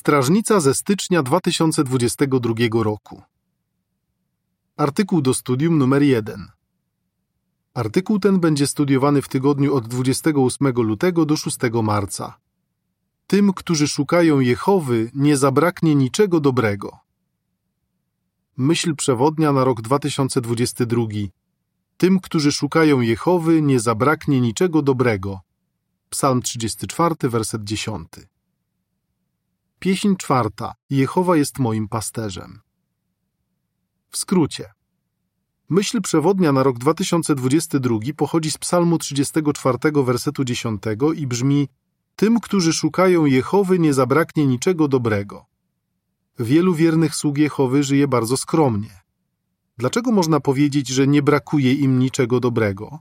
Strażnica ze stycznia 2022 roku. Artykuł do studium numer 1. Artykuł ten będzie studiowany w tygodniu od 28 lutego do 6 marca. Tym, którzy szukają Jehowy, nie zabraknie niczego dobrego. Myśl przewodnia na rok 2022. Tym, którzy szukają Jehowy, nie zabraknie niczego dobrego. Psalm 34, werset 10. Pieśń czwarta. Jehowa jest moim pasterzem. W skrócie. Myśl przewodnia na rok 2022 pochodzi z Psalmu 34, wersetu 10 i brzmi: Tym, którzy szukają Jehowy, nie zabraknie niczego dobrego. Wielu wiernych sług Jehowy żyje bardzo skromnie. Dlaczego można powiedzieć, że nie brakuje im niczego dobrego?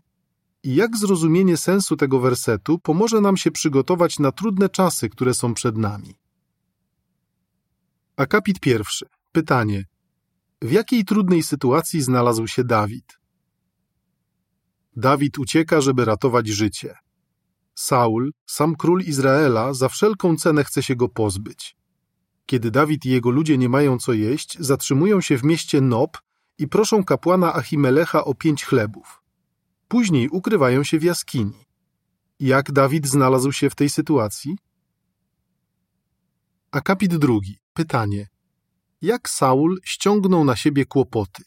I jak zrozumienie sensu tego wersetu pomoże nam się przygotować na trudne czasy, które są przed nami? Akapit pierwszy. Pytanie: w jakiej trudnej sytuacji znalazł się Dawid? Dawid ucieka, żeby ratować życie. Saul, sam król Izraela, za wszelką cenę chce się go pozbyć. Kiedy Dawid i jego ludzie nie mają co jeść, zatrzymują się w mieście Nob i proszą kapłana Achimelecha o pięć chlebów. Później ukrywają się w jaskini. Jak Dawid znalazł się w tej sytuacji? Akapit drugi. Pytanie jak Saul ściągnął na siebie kłopoty.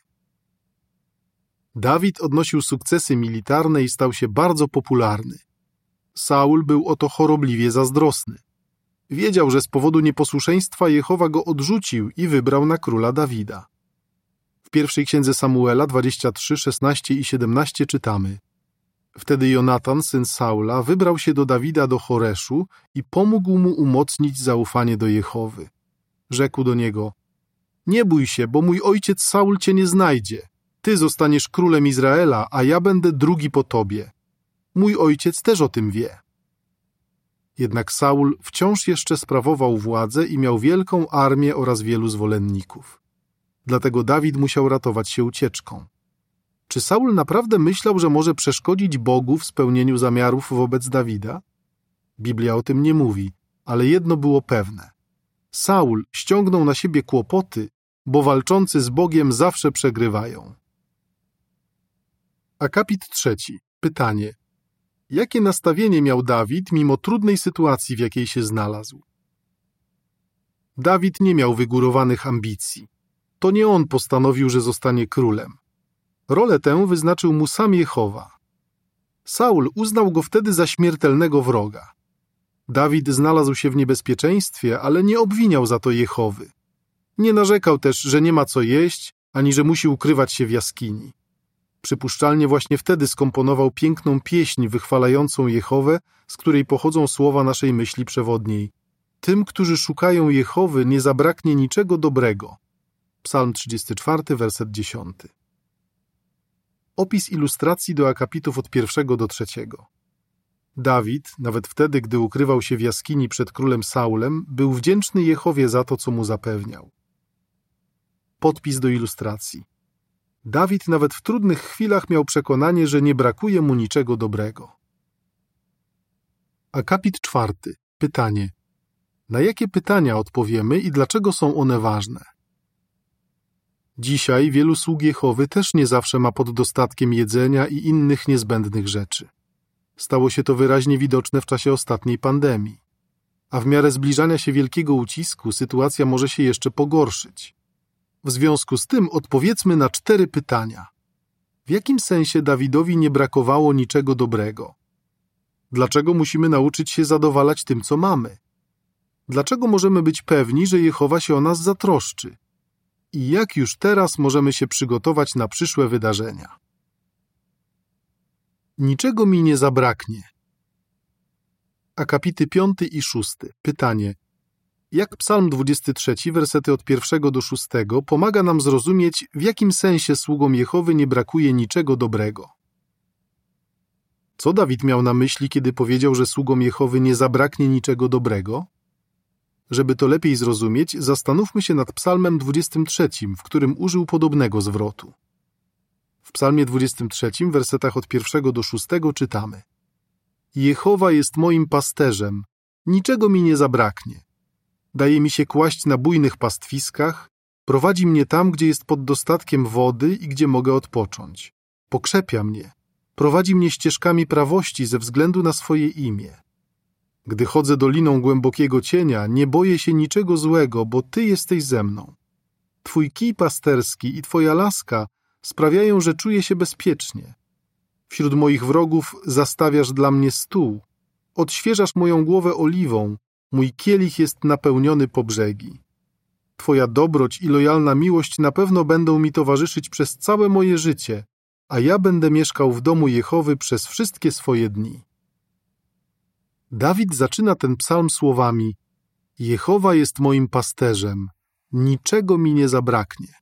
Dawid odnosił sukcesy militarne i stał się bardzo popularny. Saul był o to chorobliwie zazdrosny. Wiedział, że z powodu nieposłuszeństwa Jehowa go odrzucił i wybrał na króla Dawida. W pierwszej księdze Samuela 23, 16 i 17 czytamy: Wtedy Jonatan, syn Saula, wybrał się do Dawida do Choreszu i pomógł mu umocnić zaufanie do Jehowy. Rzekł do niego: nie bój się, bo mój ojciec Saul cię nie znajdzie. Ty zostaniesz królem Izraela, a ja będę drugi po tobie. Mój ojciec też o tym wie. Jednak Saul wciąż jeszcze sprawował władzę i miał wielką armię oraz wielu zwolenników. Dlatego Dawid musiał ratować się ucieczką. Czy Saul naprawdę myślał, że może przeszkodzić Bogu w spełnieniu zamiarów wobec Dawida? Biblia o tym nie mówi, ale jedno było pewne. Saul ściągnął na siebie kłopoty, bo walczący z Bogiem zawsze przegrywają. Akapit trzeci. Pytanie. Jakie nastawienie miał Dawid mimo trudnej sytuacji, w jakiej się znalazł? Dawid nie miał wygórowanych ambicji. To nie on postanowił, że zostanie królem. Rolę tę wyznaczył mu sam Jehowa. Saul uznał go wtedy za śmiertelnego wroga. Dawid znalazł się w niebezpieczeństwie, ale nie obwiniał za to Jehowy. Nie narzekał też, że nie ma co jeść, ani że musi ukrywać się w jaskini. Przypuszczalnie właśnie wtedy skomponował piękną pieśń wychwalającą Jehowę, z której pochodzą słowa naszej myśli przewodniej. Tym, którzy szukają Jehowy, nie zabraknie niczego dobrego. Psalm 34, werset 10. Opis ilustracji do akapitów od pierwszego do trzeciego. Dawid, nawet wtedy, gdy ukrywał się w jaskini przed królem Saulem, był wdzięczny Jehowie za to, co mu zapewniał. Podpis do ilustracji. Dawid nawet w trudnych chwilach miał przekonanie, że nie brakuje mu niczego dobrego. Akapit czwarty. Pytanie. Na jakie pytania odpowiemy i dlaczego są one ważne? Dzisiaj wielu sług Jehowy też nie zawsze ma pod dostatkiem jedzenia i innych niezbędnych rzeczy. Stało się to wyraźnie widoczne w czasie ostatniej pandemii. A w miarę zbliżania się wielkiego ucisku sytuacja może się jeszcze pogorszyć. W związku z tym odpowiedzmy na cztery pytania. W jakim sensie Dawidowi nie brakowało niczego dobrego? Dlaczego musimy nauczyć się zadowalać tym, co mamy? Dlaczego możemy być pewni, że Jehowa się o nas zatroszczy? I jak już teraz możemy się przygotować na przyszłe wydarzenia? Niczego mi nie zabraknie. Akapity 5 i 6. Pytanie. Jak Psalm 23, wersety od pierwszego do szóstego pomaga nam zrozumieć, w jakim sensie sługom Jehowy nie brakuje niczego dobrego? Co Dawid miał na myśli, kiedy powiedział, że sługom Jehowy nie zabraknie niczego dobrego? Żeby to lepiej zrozumieć, zastanówmy się nad Psalmem 23, w którym użył podobnego zwrotu. W Psalmie 23, wersetach od pierwszego do szóstego czytamy: Jehowa jest moim pasterzem, niczego mi nie zabraknie. daje mi się kłaść na bujnych pastwiskach, prowadzi mnie tam, gdzie jest pod dostatkiem wody i gdzie mogę odpocząć. Pokrzepia mnie, prowadzi mnie ścieżkami prawości ze względu na swoje imię. Gdy chodzę doliną głębokiego cienia, nie boję się niczego złego, bo Ty jesteś ze mną. Twój kij pasterski i Twoja laska sprawiają, że czuję się bezpiecznie. Wśród moich wrogów zastawiasz dla mnie stół, odświeżasz moją głowę oliwą, mój kielich jest napełniony po brzegi. Twoja dobroć i lojalna miłość na pewno będą mi towarzyszyć przez całe moje życie, a ja będę mieszkał w domu Jehowy przez wszystkie swoje dni. Dawid zaczyna ten psalm słowami: Jehowa jest moim pasterzem, niczego mi nie zabraknie.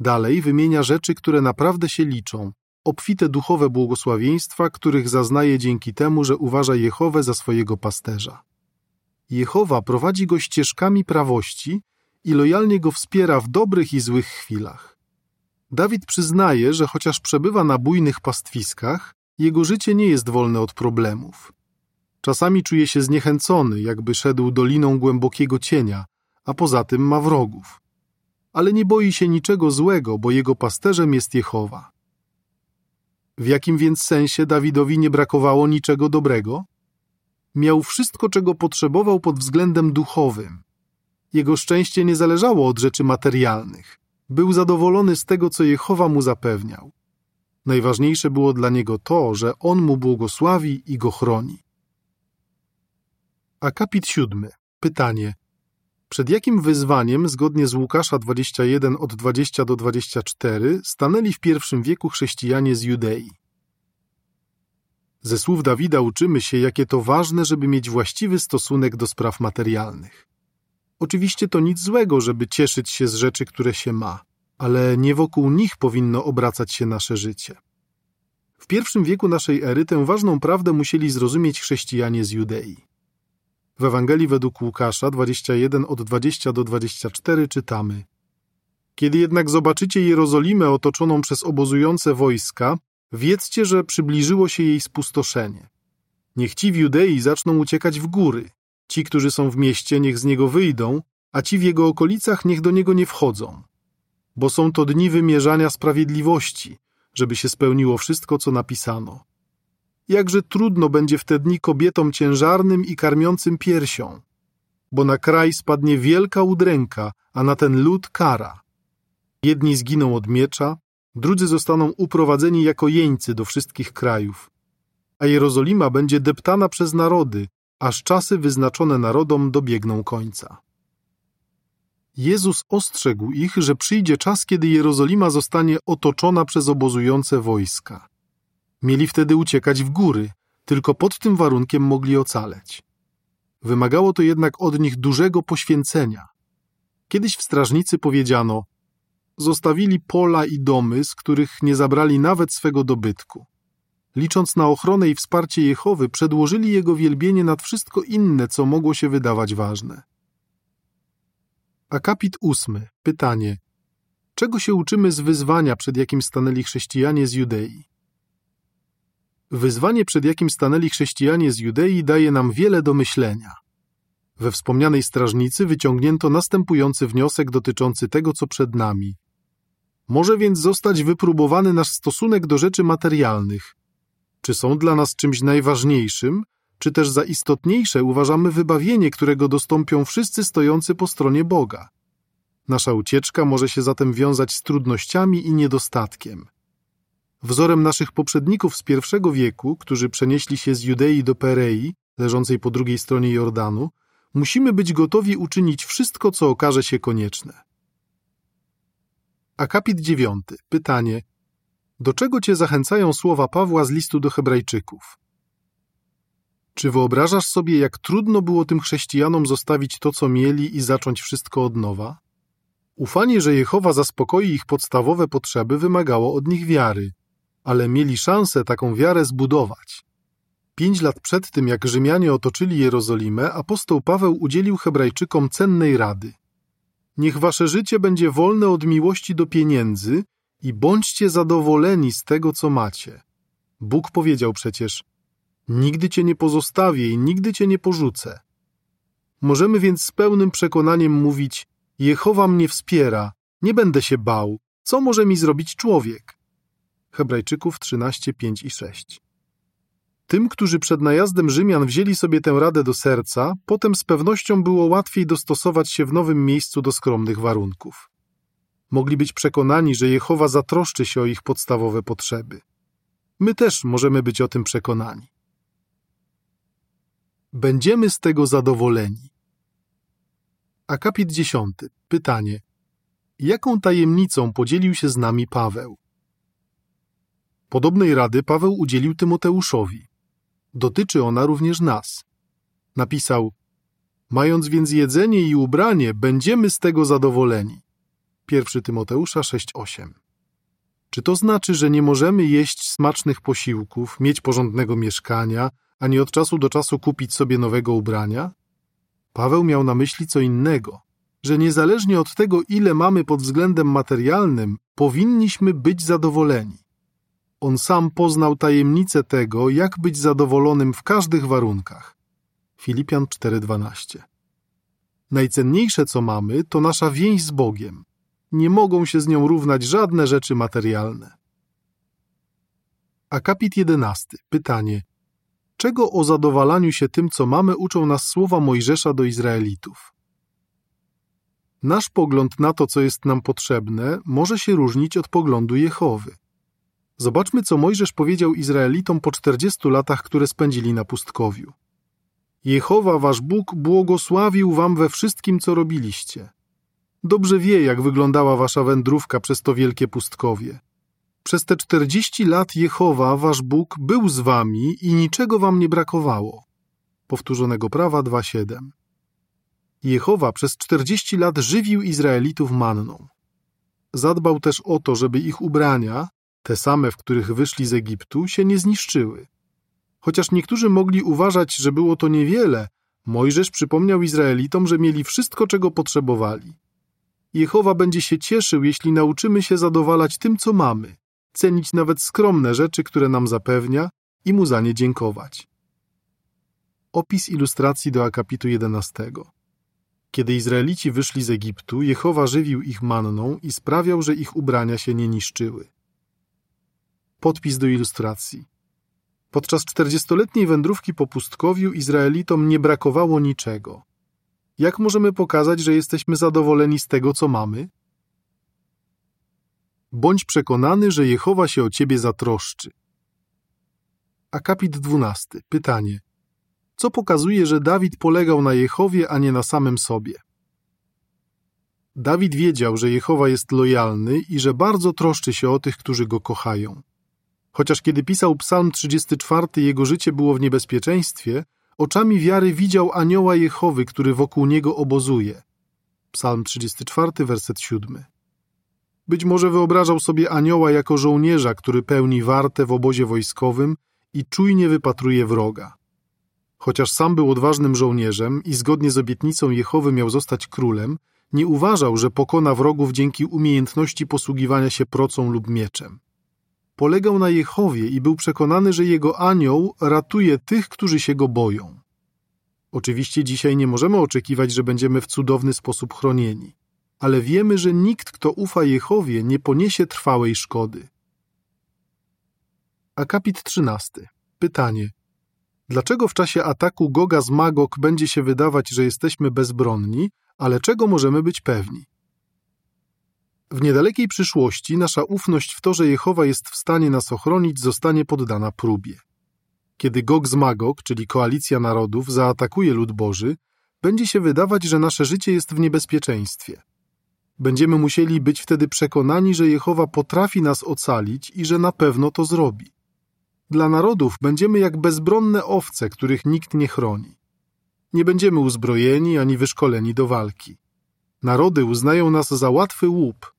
Dalej wymienia rzeczy, które naprawdę się liczą, obfite duchowe błogosławieństwa, których zaznaje dzięki temu, że uważa Jehowę za swojego pasterza. Jehowa prowadzi go ścieżkami prawości i lojalnie go wspiera w dobrych i złych chwilach. Dawid przyznaje, że chociaż przebywa na bujnych pastwiskach, jego życie nie jest wolne od problemów. Czasami czuje się zniechęcony, jakby szedł doliną głębokiego cienia, a poza tym ma wrogów. Ale nie boi się niczego złego, bo jego pasterzem jest Jehowa. W jakim więc sensie Dawidowi nie brakowało niczego dobrego? Miał wszystko, czego potrzebował pod względem duchowym. Jego szczęście nie zależało od rzeczy materialnych. Był zadowolony z tego, co Jehowa mu zapewniał. Najważniejsze było dla niego to, że on mu błogosławi i go chroni. Akapit siódmy. Pytanie. Przed jakim wyzwaniem, zgodnie z Łukasza 21 od 20 do 24, stanęli w pierwszym wieku chrześcijanie z Judei? Ze słów Dawida uczymy się, jakie to ważne, żeby mieć właściwy stosunek do spraw materialnych. Oczywiście to nic złego, żeby cieszyć się z rzeczy, które się ma, ale nie wokół nich powinno obracać się nasze życie. W pierwszym wieku naszej ery tę ważną prawdę musieli zrozumieć chrześcijanie z Judei. W Ewangelii według Łukasza 21 od 20 do 24 czytamy: Kiedy jednak zobaczycie Jerozolimę otoczoną przez obozujące wojska, wiedzcie, że przybliżyło się jej spustoszenie. Niech ci w Judei zaczną uciekać w góry. Ci, którzy są w mieście, niech z niego wyjdą, a ci w jego okolicach niech do niego nie wchodzą. Bo są to dni wymierzania sprawiedliwości, żeby się spełniło wszystko, co napisano. Jakże trudno będzie w te dni kobietom ciężarnym i karmiącym piersią, bo na kraj spadnie wielka udręka, a na ten lud kara. Jedni zginą od miecza, drudzy zostaną uprowadzeni jako jeńcy do wszystkich krajów. A Jerozolima będzie deptana przez narody, aż czasy wyznaczone narodom dobiegną końca. Jezus ostrzegł ich, że przyjdzie czas, kiedy Jerozolima zostanie otoczona przez obozujące wojska. Mieli wtedy uciekać w góry, tylko pod tym warunkiem mogli ocaleć. Wymagało to jednak od nich dużego poświęcenia. Kiedyś w strażnicy powiedziano: Zostawili pola i domy, z których nie zabrali nawet swego dobytku. Licząc na ochronę i wsparcie Jehowy, przedłożyli jego wielbienie nad wszystko inne, co mogło się wydawać ważne. Akapit ósmy. Pytanie. Czego się uczymy z wyzwania, przed jakim stanęli chrześcijanie z Judei? Wyzwanie, przed jakim stanęli chrześcijanie z Judei, daje nam wiele do myślenia. We wspomnianej strażnicy wyciągnięto następujący wniosek dotyczący tego, co przed nami. Może więc zostać wypróbowany nasz stosunek do rzeczy materialnych. Czy są dla nas czymś najważniejszym, czy też za istotniejsze uważamy wybawienie, którego dostąpią wszyscy stojący po stronie Boga? Nasza ucieczka może się zatem wiązać z trudnościami i niedostatkiem. Wzorem naszych poprzedników z pierwszego wieku, którzy przenieśli się z Judei do Perei, leżącej po drugiej stronie Jordanu, musimy być gotowi uczynić wszystko, co okaże się konieczne. Akapit dziewiąty. Pytanie. Do czego cię zachęcają słowa Pawła z listu do Hebrajczyków? Czy wyobrażasz sobie, jak trudno było tym chrześcijanom zostawić to, co mieli i zacząć wszystko od nowa? Ufanie, że Jehowa zaspokoi ich podstawowe potrzeby, wymagało od nich wiary, ale mieli szansę taką wiarę zbudować. Pięć lat przed tym, jak Rzymianie otoczyli Jerozolimę, apostoł Paweł udzielił Hebrajczykom cennej rady. Niech wasze życie będzie wolne od miłości do pieniędzy i bądźcie zadowoleni z tego, co macie. Bóg powiedział przecież: Nigdy cię nie pozostawię i nigdy cię nie porzucę. Możemy więc z pełnym przekonaniem mówić: Jehowa mnie wspiera, nie będę się bał. Co może mi zrobić człowiek? Hebrajczyków 13, 5 i 6. Tym, którzy przed najazdem Rzymian wzięli sobie tę radę do serca, potem z pewnością było łatwiej dostosować się w nowym miejscu do skromnych warunków. Mogli być przekonani, że Jehowa zatroszczy się o ich podstawowe potrzeby. My też możemy być o tym przekonani. Będziemy z tego zadowoleni. Akapit 10. Pytanie. Jaką tajemnicą podzielił się z nami Paweł? Podobnej rady Paweł udzielił Tymoteuszowi. Dotyczy ona również nas. Napisał: Mając więc jedzenie i ubranie, będziemy z tego zadowoleni. 1 Tymoteusza 6:8. Czy to znaczy, że nie możemy jeść smacznych posiłków, mieć porządnego mieszkania, ani od czasu do czasu kupić sobie nowego ubrania? Paweł miał na myśli co innego, że niezależnie od tego, ile mamy pod względem materialnym, powinniśmy być zadowoleni. On sam poznał tajemnicę tego, jak być zadowolonym w każdych warunkach. Filipian 4:12. Najcenniejsze, co mamy, to nasza więź z Bogiem. Nie mogą się z nią równać żadne rzeczy materialne. Akapit 11. Pytanie: Czego o zadowalaniu się tym, co mamy, uczą nas słowa Mojżesza do Izraelitów? Nasz pogląd na to, co jest nam potrzebne, może się różnić od poglądu Jehowy. Zobaczmy, co Mojżesz powiedział Izraelitom po czterdziestu latach, które spędzili na pustkowiu. Jehowa, wasz Bóg, błogosławił wam we wszystkim, co robiliście. Dobrze wie, jak wyglądała wasza wędrówka przez to wielkie pustkowie. Przez te czterdzieści lat Jehowa, wasz Bóg, był z wami i niczego wam nie brakowało. Powtórzonego prawa 2.7 Jehowa przez czterdzieści lat żywił Izraelitów manną. Zadbał też o to, żeby ich ubrania, te same, w których wyszli z Egiptu, się nie zniszczyły. Chociaż niektórzy mogli uważać, że było to niewiele, Mojżesz przypomniał Izraelitom, że mieli wszystko, czego potrzebowali. Jehowa będzie się cieszył, jeśli nauczymy się zadowalać tym, co mamy, cenić nawet skromne rzeczy, które nam zapewnia i mu za nie dziękować. Opis ilustracji do akapitu 11. Kiedy Izraelici wyszli z Egiptu, Jehowa żywił ich manną i sprawiał, że ich ubrania się nie niszczyły. Podpis do ilustracji. Podczas czterdziestoletniej wędrówki po pustkowiu Izraelitom nie brakowało niczego. Jak możemy pokazać, że jesteśmy zadowoleni z tego, co mamy? Bądź przekonany, że Jehowa się o ciebie zatroszczy. Akapit 12. Pytanie. Co pokazuje, że Dawid polegał na Jehowie, a nie na samym sobie? Dawid wiedział, że Jehowa jest lojalny i że bardzo troszczy się o tych, którzy go kochają. Chociaż kiedy pisał Psalm 34, jego życie było w niebezpieczeństwie, oczami wiary widział anioła Jehowy, który wokół niego obozuje. Psalm 34, werset 7. Być może wyobrażał sobie anioła jako żołnierza, który pełni wartę w obozie wojskowym i czujnie wypatruje wroga. Chociaż sam był odważnym żołnierzem i zgodnie z obietnicą Jehowy miał zostać królem, nie uważał, że pokona wrogów dzięki umiejętności posługiwania się procą lub mieczem polegał na Jehowie i był przekonany, że jego anioł ratuje tych, którzy się go boją. Oczywiście dzisiaj nie możemy oczekiwać, że będziemy w cudowny sposób chronieni, ale wiemy, że nikt, kto ufa Jehowie, nie poniesie trwałej szkody. Akapit 13. Pytanie. Dlaczego w czasie ataku Goga z Magog będzie się wydawać, że jesteśmy bezbronni, ale czego możemy być pewni? W niedalekiej przyszłości nasza ufność w to, że Jehowa jest w stanie nas ochronić, zostanie poddana próbie. Kiedy Gog z Magog, czyli koalicja narodów, zaatakuje lud Boży, będzie się wydawać, że nasze życie jest w niebezpieczeństwie. Będziemy musieli być wtedy przekonani, że Jehowa potrafi nas ocalić i że na pewno to zrobi. Dla narodów będziemy jak bezbronne owce, których nikt nie chroni. Nie będziemy uzbrojeni ani wyszkoleni do walki. Narody uznają nas za łatwy łup,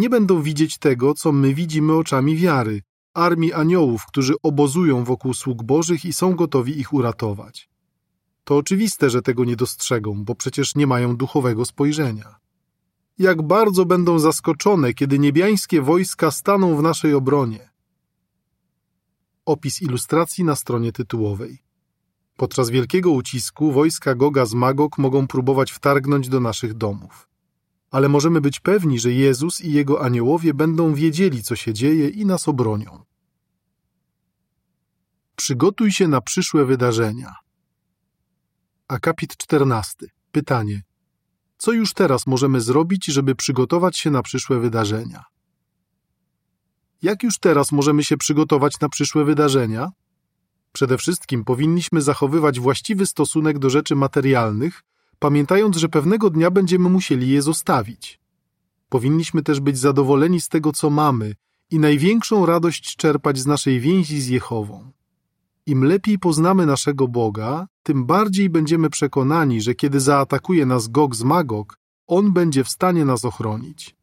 nie będą widzieć tego, co my widzimy oczami wiary, armii aniołów, którzy obozują wokół sług bożych i są gotowi ich uratować. To oczywiste, że tego nie dostrzegą, bo przecież nie mają duchowego spojrzenia. Jak bardzo będą zaskoczone, kiedy niebiańskie wojska staną w naszej obronie. Opis ilustracji na stronie tytułowej. Podczas wielkiego ucisku wojska Goga z Magog mogą próbować wtargnąć do naszych domów. Ale możemy być pewni, że Jezus i jego aniołowie będą wiedzieli, co się dzieje i nas obronią. Przygotuj się na przyszłe wydarzenia. Akapit 14. Pytanie. Co już teraz możemy zrobić, żeby przygotować się na przyszłe wydarzenia? Jak już teraz możemy się przygotować na przyszłe wydarzenia? Przede wszystkim powinniśmy zachowywać właściwy stosunek do rzeczy materialnych, pamiętając, że pewnego dnia będziemy musieli je zostawić. Powinniśmy też być zadowoleni z tego, co mamy i największą radość czerpać z naszej więzi z Jehową. Im lepiej poznamy naszego Boga, tym bardziej będziemy przekonani, że kiedy zaatakuje nas Gog z Magog, On będzie w stanie nas ochronić.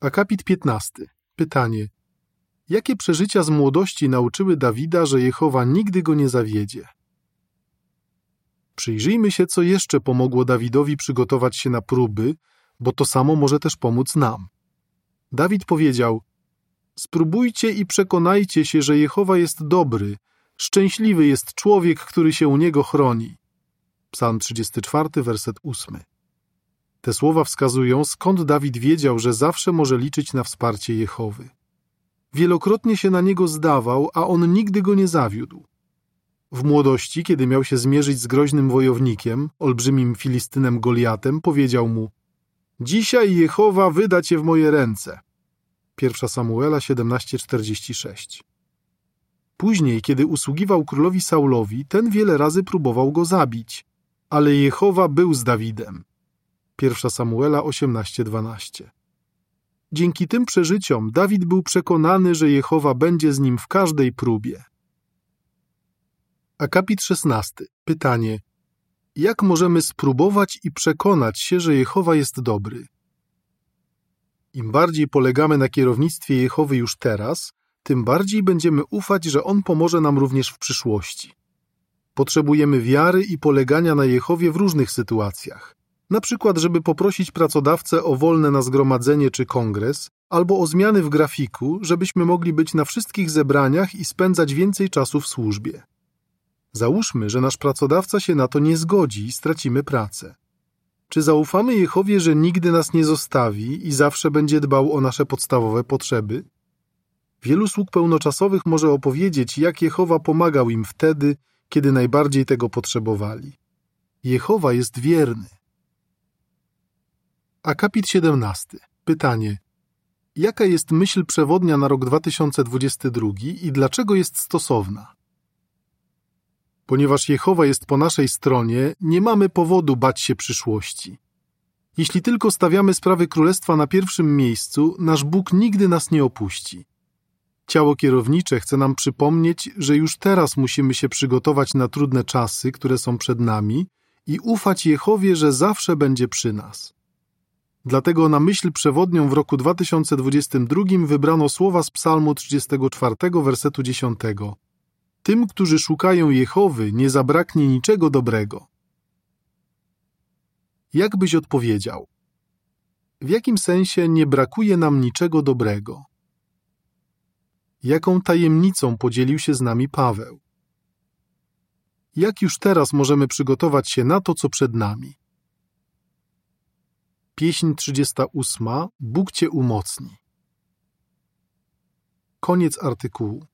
Akapit 15. Pytanie. Jakie przeżycia z młodości nauczyły Dawida, że Jehowa nigdy go nie zawiedzie? Przyjrzyjmy się, co jeszcze pomogło Dawidowi przygotować się na próby, bo to samo może też pomóc nam. Dawid powiedział: Spróbujcie i przekonajcie się, że Jehowa jest dobry. Szczęśliwy jest człowiek, który się u niego chroni. Psalm 34, werset 8. Te słowa wskazują, skąd Dawid wiedział, że zawsze może liczyć na wsparcie Jehowy. Wielokrotnie się na niego zdawał, a on nigdy go nie zawiódł. W młodości, kiedy miał się zmierzyć z groźnym wojownikiem, olbrzymim Filistynem Goliatem, powiedział mu: Dzisiaj Jehowa wyda cię w moje ręce. 1 Samuela 17:46. Później, kiedy usługiwał królowi Saulowi, ten wiele razy próbował go zabić, ale Jehowa był z Dawidem. 1 Samuela 18:12. Dzięki tym przeżyciom Dawid był przekonany, że Jehowa będzie z nim w każdej próbie. Akapit 16. Pytanie: Jak możemy spróbować i przekonać się, że Jehowa jest dobry? Im bardziej polegamy na kierownictwie Jehowy już teraz, tym bardziej będziemy ufać, że On pomoże nam również w przyszłości. Potrzebujemy wiary i polegania na Jehowie w różnych sytuacjach. Na przykład, żeby poprosić pracodawcę o wolne na zgromadzenie czy kongres, albo o zmiany w grafiku, żebyśmy mogli być na wszystkich zebraniach i spędzać więcej czasu w służbie. Załóżmy, że nasz pracodawca się na to nie zgodzi i stracimy pracę. Czy zaufamy Jehowie, że nigdy nas nie zostawi i zawsze będzie dbał o nasze podstawowe potrzeby? Wielu sług pełnoczasowych może opowiedzieć, jak Jehowa pomagał im wtedy, kiedy najbardziej tego potrzebowali. Jehowa jest wierny. Akapit 17. Pytanie. Jaka jest myśl przewodnia na rok 2022 i dlaczego jest stosowna? Ponieważ Jehowa jest po naszej stronie, nie mamy powodu bać się przyszłości. Jeśli tylko stawiamy sprawy królestwa na pierwszym miejscu, nasz Bóg nigdy nas nie opuści. Ciało kierownicze chce nam przypomnieć, że już teraz musimy się przygotować na trudne czasy, które są przed nami i ufać Jehowie, że zawsze będzie przy nas. Dlatego na myśl przewodnią w roku 2022 wybrano słowa z Psalmu 34, wersetu 10. Tym, którzy szukają Jehowy, nie zabraknie niczego dobrego. Jak byś odpowiedział? W jakim sensie nie brakuje nam niczego dobrego? Jaką tajemnicą podzielił się z nami Paweł? Jak już teraz możemy przygotować się na to, co przed nami? Pieśń 38. Bóg Cię umocni. Koniec artykułu.